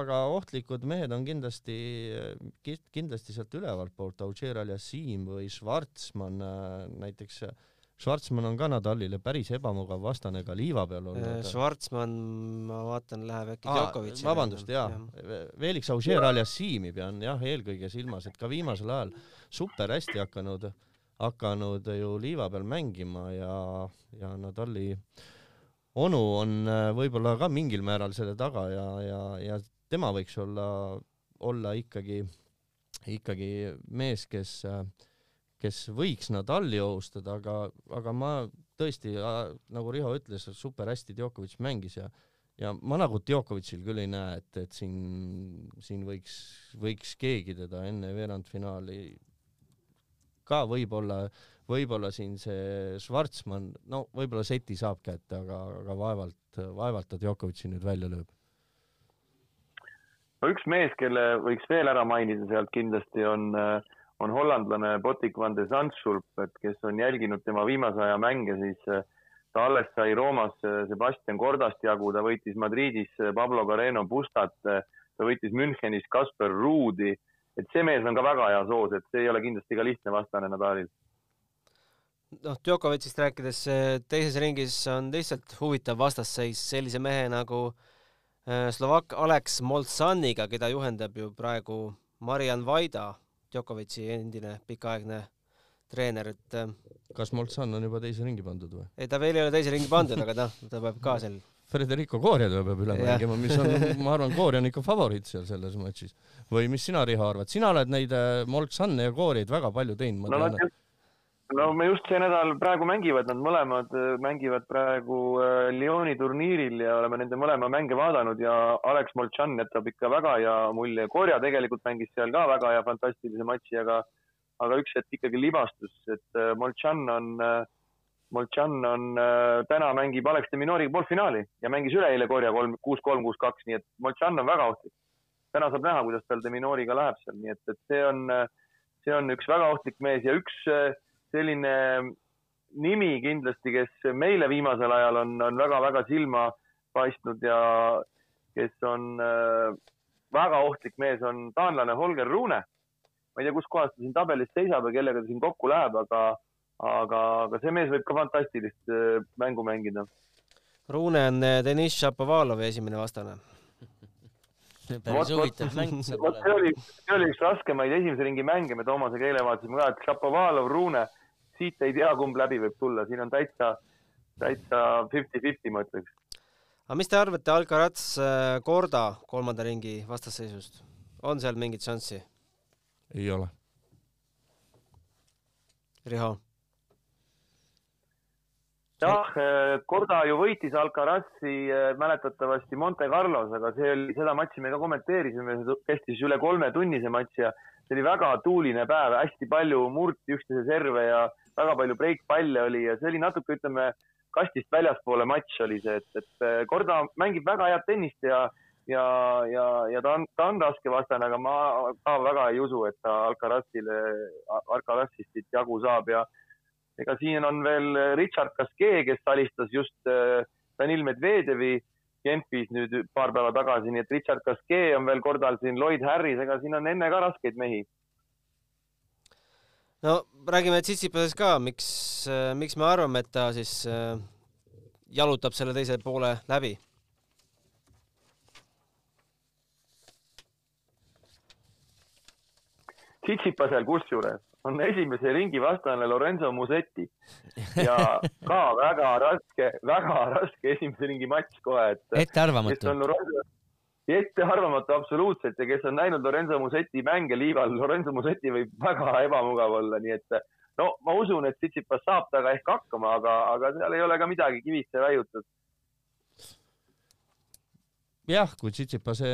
aga ohtlikud mehed on kindlasti, kindlasti sealt ülevalt poolt, Auger Aliassim või Schwarzmann näiteks Schwarzmann on ka Nadalile päris ebamugav vastane ka liiva peal olnud. Äh, Schwarzmann, ma vaatan, läheb äkki Djokovicile. vabandust, jaa ja.. Felix Auger Aliassimi pean jah eelkõige silmas, et ka viimasel ajal super hästi hakanud, hakanud ju liiva peal mängima ja, ja Nadali onu on äh, võib-olla ka mingil määral selle taga ja, ja, ja tema võiks olla, olla ikkagi, ikkagi mees, kes äh, kes võiks Nadali ohustada, aga, aga ma tõesti, nagu Riho ütles, super hästi Djokovic mängis ja ja ma nagu Djokovicil küll ei näe, et, et siin, siin võiks, võiks keegi teda enne veerandfinaali ka võib-olla, võib-olla siin see Schwarzmann, no võib-olla seti saab kätte, aga, aga vaevalt, vaevalt ta Djokovic'i nüüd välja lööb. no üks mees, kelle võiks veel ära mainida sealt kindlasti on, on hollandlane Botik van de Zandschulp, et kes on jälginud tema viimase aja mänge, siis ta alles sai Roomas Sebastian Kordast jagu, ta võitis Madridis Pablo Carreno Bustat, ta võitis Münchenis Kasper Ruudi et see mees on ka väga hea soos, et see ei ole kindlasti ka lihtne vastane Nadalil. noh, Djokovicist rääkides, teises ringis on lihtsalt huvitav vastasseis sellise mehe nagu äh, Slovakk Alex Moltsaniga, keda juhendab ju praegu Marian Vaida, Djokovici endine pikaaegne treener, et äh, kas Moltsan on juba teise ringi pandud või? ei, ta veel ei ole teise ringi pandud, aga noh, ta peab ka seal Federico Coria ta peab üle mängima, mis on, ma arvan, Coria on ikka favoriit seal selles matšis. või mis sina, Riho, arvad? sina oled neid äh, Molksanne ja Coriaid väga palju teinud, ma no, tean. no me just see nädal praegu mängivad, nad mõlemad äh, mängivad praegu äh, Lyoni turniiril ja oleme nende mõlema mänge vaadanud ja Alex Molchan jätab ikka väga hea mulje. Coria tegelikult mängis seal ka väga hea fantastilise matši, aga, aga üks hetk ikkagi libastus, et Molchan on äh, Molchan on äh,, täna mängib Alex de Minoriga poolfinaali ja mängis üleeile korja kolm, kuus, kolm, kuus, kaks, nii et Molchan on väga ohtlik. täna saab näha, kuidas tal de Minoriga läheb seal, nii et, et see on, see on üks väga ohtlik mees ja üks äh, selline nimi kindlasti, kes meile viimasel ajal on, on väga-väga silma paistnud ja kes on äh, väga ohtlik mees, on taanlane Holger Rune. ma ei tea, kus kohas ta siin tabelis seisab ja kellega ta siin kokku läheb, aga aga, aga see mees võib ka fantastilist äh, mängu mängida. Rune on äh, Deniss Šapovalovi esimene vastane päris huvitav mäng saab olema. see oli, see oli üks raskemaid esimese ringi mänge, me Toomasega eile vaatasime ka, et Šapovalov, Rune, siit ei tea, kumb läbi võib tulla, siin on täitsa, täitsa fifty-fifty, ma ütleks. aga mis te arvate Alcaraz äh, Korda kolmanda ringi vastasseisust? on seal mingit šanssi? ei ole. Riho jah, Korda ju võitis Alcarazi eh, mäletatavasti Monte Carlos, aga see oli, seda matši me ka kommenteerisime, see kestis üle kolmetunnise matš ja see oli väga tuuline päev, hästi palju murti üksteise serve ja väga palju breikpalle oli ja see oli natuke, ütleme, kastist väljaspoole matš oli see, et, et eh, Korda mängib väga head tennist ja, ja, ja, ja ta on, ta on raske vastane, aga ma ka väga ei usu, et ta Alcarazile, Alcarazist siit jagu saab ja ega siin on veel äh, Richard Kaskee, kes alistas just äh, Danil Medvedjevi Genfis nüüd paar päeva tagasi, nii et Richard Kaskee on veel kordal siin, Lloyd Harris, ega siin on enne ka raskeid mehi. No räägime Tsitsipasest ka, miks, äh, miks me arvame, et ta siis jalutab selle teise poole läbi? Tsitsipasel kusjuures on esimese ringi vastane Lorenzo Musetti ja ka väga raske, väga raske esimese ringi matš kohe, et. ettearvamatu. Ettearvamatu absoluutselt ja kes on näinud Lorenzo Musetti mänge liival, Lorenzo Musetti võib väga ebamugav olla, nii et no ma usun, et Tsitsipas saab temaga ehk hakkama, aga, aga seal ei ole ka midagi kivisse raiutud. Jah, kui Tsitsipase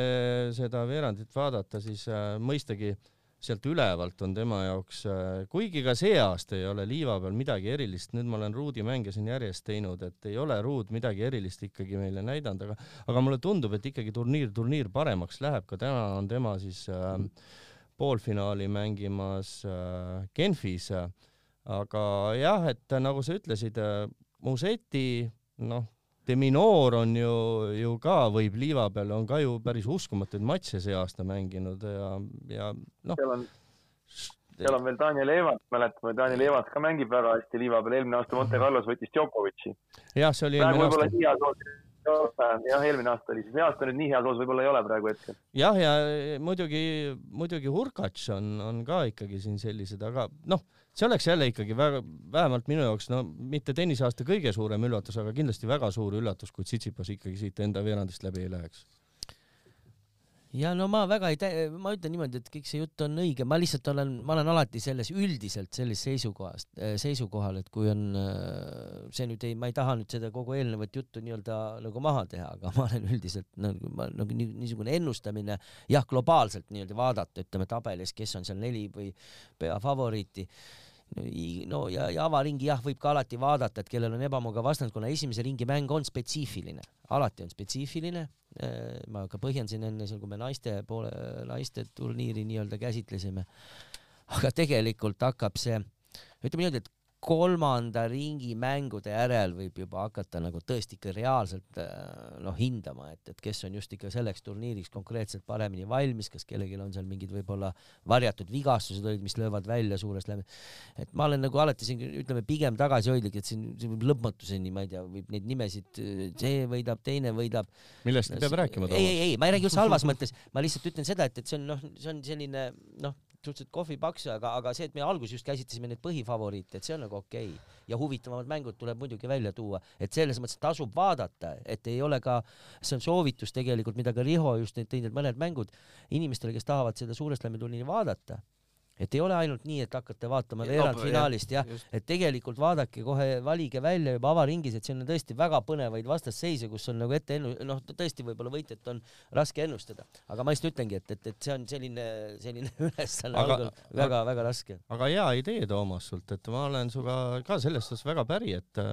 seda veerandit vaadata, siis äh, mõistagi äh, sealt ülevalt on tema jaoks, äh, kuigi ka see aasta ei ole liiva peal midagi erilist, nüüd ma olen Ruudi mänge siin järjest teinud, et ei ole Ruud midagi erilist ikkagi meile näidanud, aga aga mulle tundub, et ikkagi turniir, turniir paremaks läheb, ka täna on tema siis äh, poolfinaali mängimas äh, Genfis. Aga jah, et nagu sa ütlesid äh,, Museti noh De Minor on ju, ju ka võib liiva peal, on ka ju päris uskumatuid matše see aasta mänginud ja, ja noh. seal on veel Daniel Evans, mäletame, Daniel Evans ka mängib väga hästi liiva peal, eelmine aasta Monte Carlos võttis Djokovic'i. jah, see oli eelmine aasta jah, eelmine aasta oli, see aasta nüüd nii heas loos võib-olla ei ole praegu hetkel. jah, ja muidugi, muidugi Hurkacz on, on ka ikkagi siin sellised, aga noh, see oleks jälle ikkagi väga, vähemalt minu jaoks, no mitte tenniseaasta kõige suurem üllatus, aga kindlasti väga suur üllatus, kui Tsitsipas ikkagi siit enda veerandist läbi ei läheks. Ja no ma väga ei tä-, ma ütlen niimoodi, et kõik see jutt on õige, ma lihtsalt olen, ma olen alati selles üldiselt selles seisukohast, seisukohal, et kui on see nüüd ei, ma ei taha nüüd seda kogu eelnevat juttu nii-öelda nagu maha teha, aga ma olen üldiselt nagu, nagu niisugune ennustamine, jah, globaalselt nii-öelda vaadata, ütleme tabelis, kes on seal neli või peafavoriiti no ja, ja avaringi jah, võib ka alati vaadata, et kellel on ebamugav vastanud, kuna esimese ringi mäng on spetsiifiline, alati on spetsiifiline. Äh, ma ka põhjendasin enne seal, kui me naiste poole, naiste turniiri nii-öelda käsitlesime. aga tegelikult hakkab see, ütleme niimoodi, et kolmanda ringi mängude järel võib juba hakata nagu tõesti ikka reaalselt äh, noh hindama, et, et kes on just ikka selleks turniiriks konkreetselt paremini valmis, kas kellelgi on seal mingid võib-olla varjatud vigastused olid, mis löövad välja suurest läbi. et ma olen nagu alati siin ütleme pigem tagasihoidlik, et siin, siin võib lõpmatuseni, ma ei tea, võib neid nimesid, see võidab, teine võidab. millest peab rääkima? ei, ei, ei, ma ei räägi üldse halvas mõttes, ma lihtsalt ütlen seda, et, et see on noh, see on selline noh suhteliselt kohvipaks, aga, aga see, et me alguses just käsitlesime neid põhifavoriite, et see on nagu okei okay. ja huvitavamad mängud tuleb muidugi välja tuua, et selles mõttes tasub vaadata, et ei ole ka, see on soovitus tegelikult, mida ka Riho just tõi need mõned mängud inimestele, kes tahavad seda suure slam'i turniiri vaadata et ei ole ainult nii, et hakkate vaatama veerandfinaalist jah, et tegelikult vaadake kohe, valige välja juba avaringis, et siin on tõesti väga põnevaid vastasseise, kus on nagu ette ennu-, noh, tõesti võib-olla võitjat on raske ennustada, aga ma lihtsalt ütlengi, et, et, et see on selline, selline ülesanne algul. Väga-väga raske. aga hea idee, Toomas, sult, et ma olen sinuga ka selles suhtes väga päri, et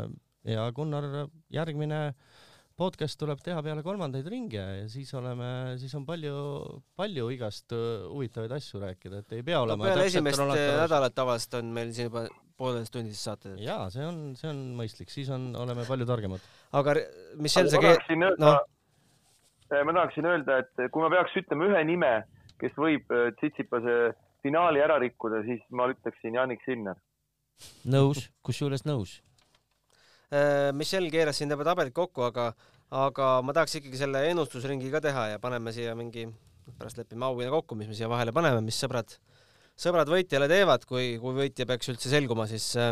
ja Gunnar, järgmine äh, podcast tuleb teha peale kolmandaid ringe ja siis oleme, siis on palju, palju igast äh, huvitavaid asju rääkida, et ei pea olema no, peale esimest nädalat tavaliselt on meil siin juba pooleteisttunnised saated. jaa, see on, see on mõistlik, siis on, oleme palju targemad. aga mis seal see keel-, noh. ma tahaksin öelda, et kui ma peaks ütlema ühe nime, kes võib äh, Tsitsipase finaali ära rikkuda, siis ma ütleksin Janik Sinner. nõus, kusjuures nõus Äh, Michel keeras siin juba tabelid kokku, aga, aga ma tahaks ikkagi selle ennustusringi ka teha ja paneme siia mingi, pärast lepime auhinna kokku, mis me siia vahele paneme, mis sõbrad, sõbrad võitjale teevad, kui, kui võitja peaks üldse selguma, siis äh,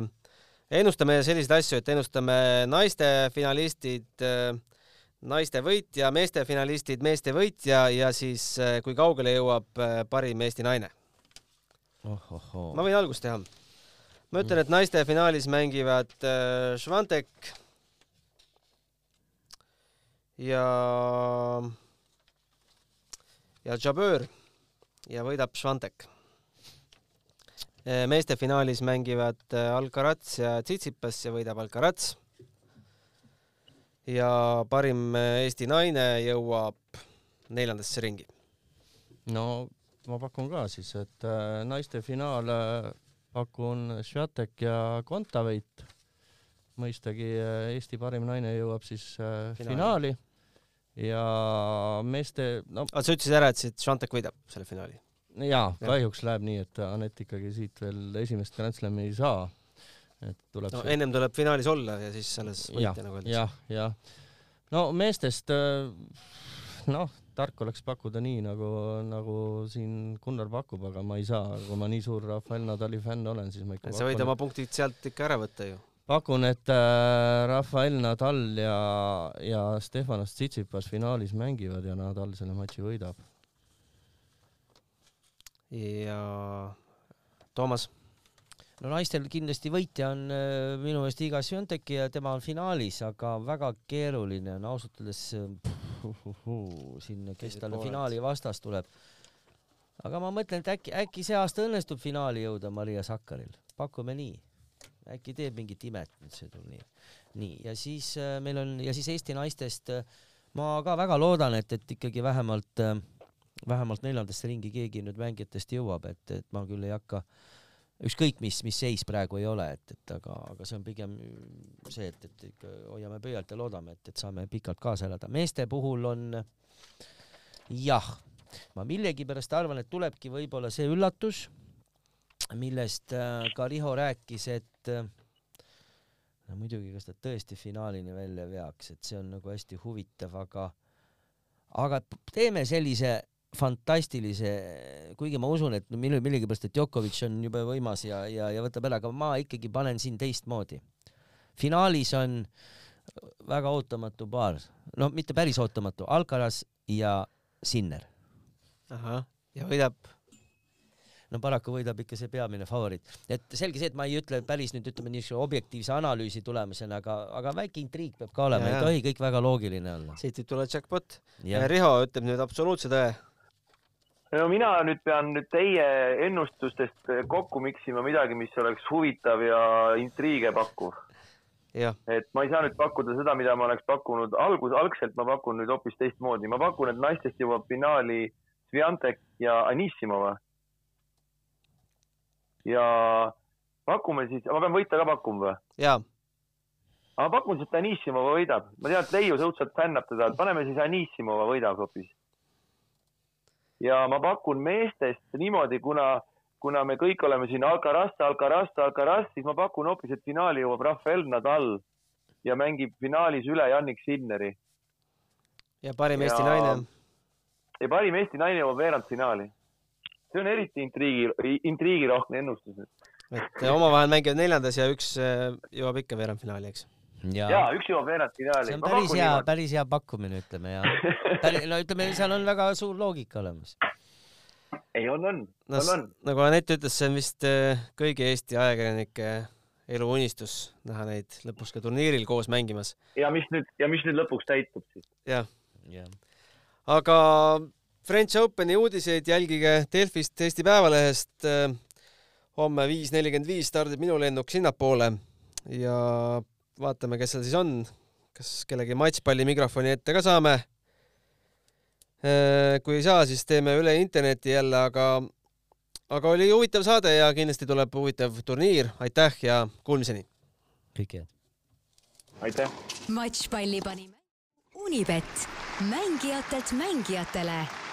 ennustame selliseid asju, et ennustame naiste finalistid äh, naiste võitja, meeste finalistid, meeste võitja ja siis kui kaugele jõuab parim Eesti naine. Ma võin algust teha ma ütlen, et naiste finaalis mängivad äh, Švantek ja ja Jabeur ja võidab Švantek. Äh, meeste finaalis mängivad äh, Alcaraz ja Tsitsipas ja võidab Alcaraz. ja parim äh, Eesti naine jõuab neljandasse ringi. no ma pakun ka siis, et naiste finaal pakun Sviatek ja Kontaveit. mõistagi äh, Eesti parim naine jõuab siis äh, finaali. finaali ja meeste no aga sa ütlesid ära, et siit Sviatek võidab selle finaali? jaa, kahjuks läheb nii, et Anett ikkagi siit veel esimest Grand Slami ei saa. et tuleb no see... ennem tuleb finaalis olla ja siis alles võita, nagu öeldakse. jah, jah. no meestest äh, noh, tark oleks pakkuda nii, nagu, nagu siin Gunnar pakub, aga ma ei saa, kui ma nii suur Rafael Nadali fänn olen, siis ma ikka sa võid oma punktid sealt ikka ära võtta ju. pakun, et äh, Rafael Nadal ja, ja Stefanos Tsitsipas finaalis mängivad ja Nadal selle matši võidab. ja Toomas no naistel kindlasti võitja on äh, minu meelest Iga Swiatek ja tema on finaalis, aga väga keeruline on ausalt öeldes siin, kes talle finaali vastas tuleb. aga ma mõtlen, et äkki, äkki see aasta õnnestub finaali jõuda Maria Sakkaril, pakume nii. äkki teeb mingit imet nüüd see turniir. nii, ja siis äh, meil on ja siis Eesti naistest äh, ma ka väga loodan, et, et ikkagi vähemalt äh,, vähemalt neljandasse ringi keegi nüüd mängijatest jõuab, et, et ma küll ei hakka äh, ükskõik mis, mis seis praegu ei ole, et, et aga, aga see on pigem see, et, et ikka hoiame pöialt ja loodame, et, et saame pikalt kaasa elada. meeste puhul on jah, ma millegipärast arvan, et tulebki võib-olla see üllatus, millest äh, ka Riho rääkis, et äh, no muidugi, kas ta tõesti finaalini välja veaks, et see on nagu hästi huvitav, aga aga teeme sellise fantastilise, kuigi ma usun, et mille, millegipärast, et Djokovic on jube võimas ja, ja, ja võtab ära, aga ma ikkagi panen siin teistmoodi. finaalis on väga ootamatu paar, no mitte päris ootamatu, Alcaraz ja Sinner. ahah, ja võidab no paraku võidab ikka see peamine favoriit, et selge see, et ma ei ütle päris nüüd ütleme niisuguse objektiivse analüüsi tulemusena, aga, aga väike intriig peab ka olema, ei tohi kõik väga loogiline olla. siit võib tulla jackpot. Riho ütleb nüüd absoluutse tõe. No mina nüüd pean nüüd teie ennustustest kokku miksima midagi, mis oleks huvitav ja intriige pakkuv. et ma ei saa nüüd pakkuda seda, mida ma oleks pakkunud algus, algselt ma pakun nüüd hoopis teistmoodi, ma pakun, et naistest jõuab finaali Sviantek ja Anissimova ja pakume siis, ma pean võita ka pakkuma või? jaa. ma pakun, et Anissimova võidab, ma tean, et Leiu õudselt fännab teda, paneme siis Anissimova võidab hoopis. Ja ma pakun meestest niimoodi, kuna, kuna me kõik oleme siin Alcaraz, Alcaraz, Alcaraz, siis ma pakun hoopis, et finaali jõuab Rafael Nadal ja mängib finaalis üle Jannik Sinneri. ja parim Eesti ja... naine. ja parim Eesti naine jõuab veerandfinaali see on eriti intriigi, intriigirohke ennustus. et omavahel mängivad neljandas ja üks äh, jõuab ikka veerandfinaali, eks? Ja, ja, üks jõuab veerandfinaali. see on päris hea, päris hea pakkumine, ütleme ja. no ütleme, seal on väga suur loogika olemas. ei, on, on no,, on, on. nagu Anett ütles, see on vist äh, kõigi Eesti ajakirjanike eluunistus näha neid lõpuks ka turniiril koos mängimas. ja mis nüüd ja mis nüüd lõpuks täitub siis? jah ja.. aga French Openi uudiseid jälgige Delfist, Eesti Päevalehest. homme viis nelikümmend viis stardib minu lennuk sinnapoole ja vaatame, kes seal siis on. kas kellegi matšpalli mikrofoni ette ka saame? kui ei saa, siis teeme üle interneti jälle, aga, aga oli huvitav saade ja kindlasti tuleb huvitav turniir. aitäh ja kuulmiseni. kõike head. aitäh. matšpalli panime Unibet, mängijatelt mängijatele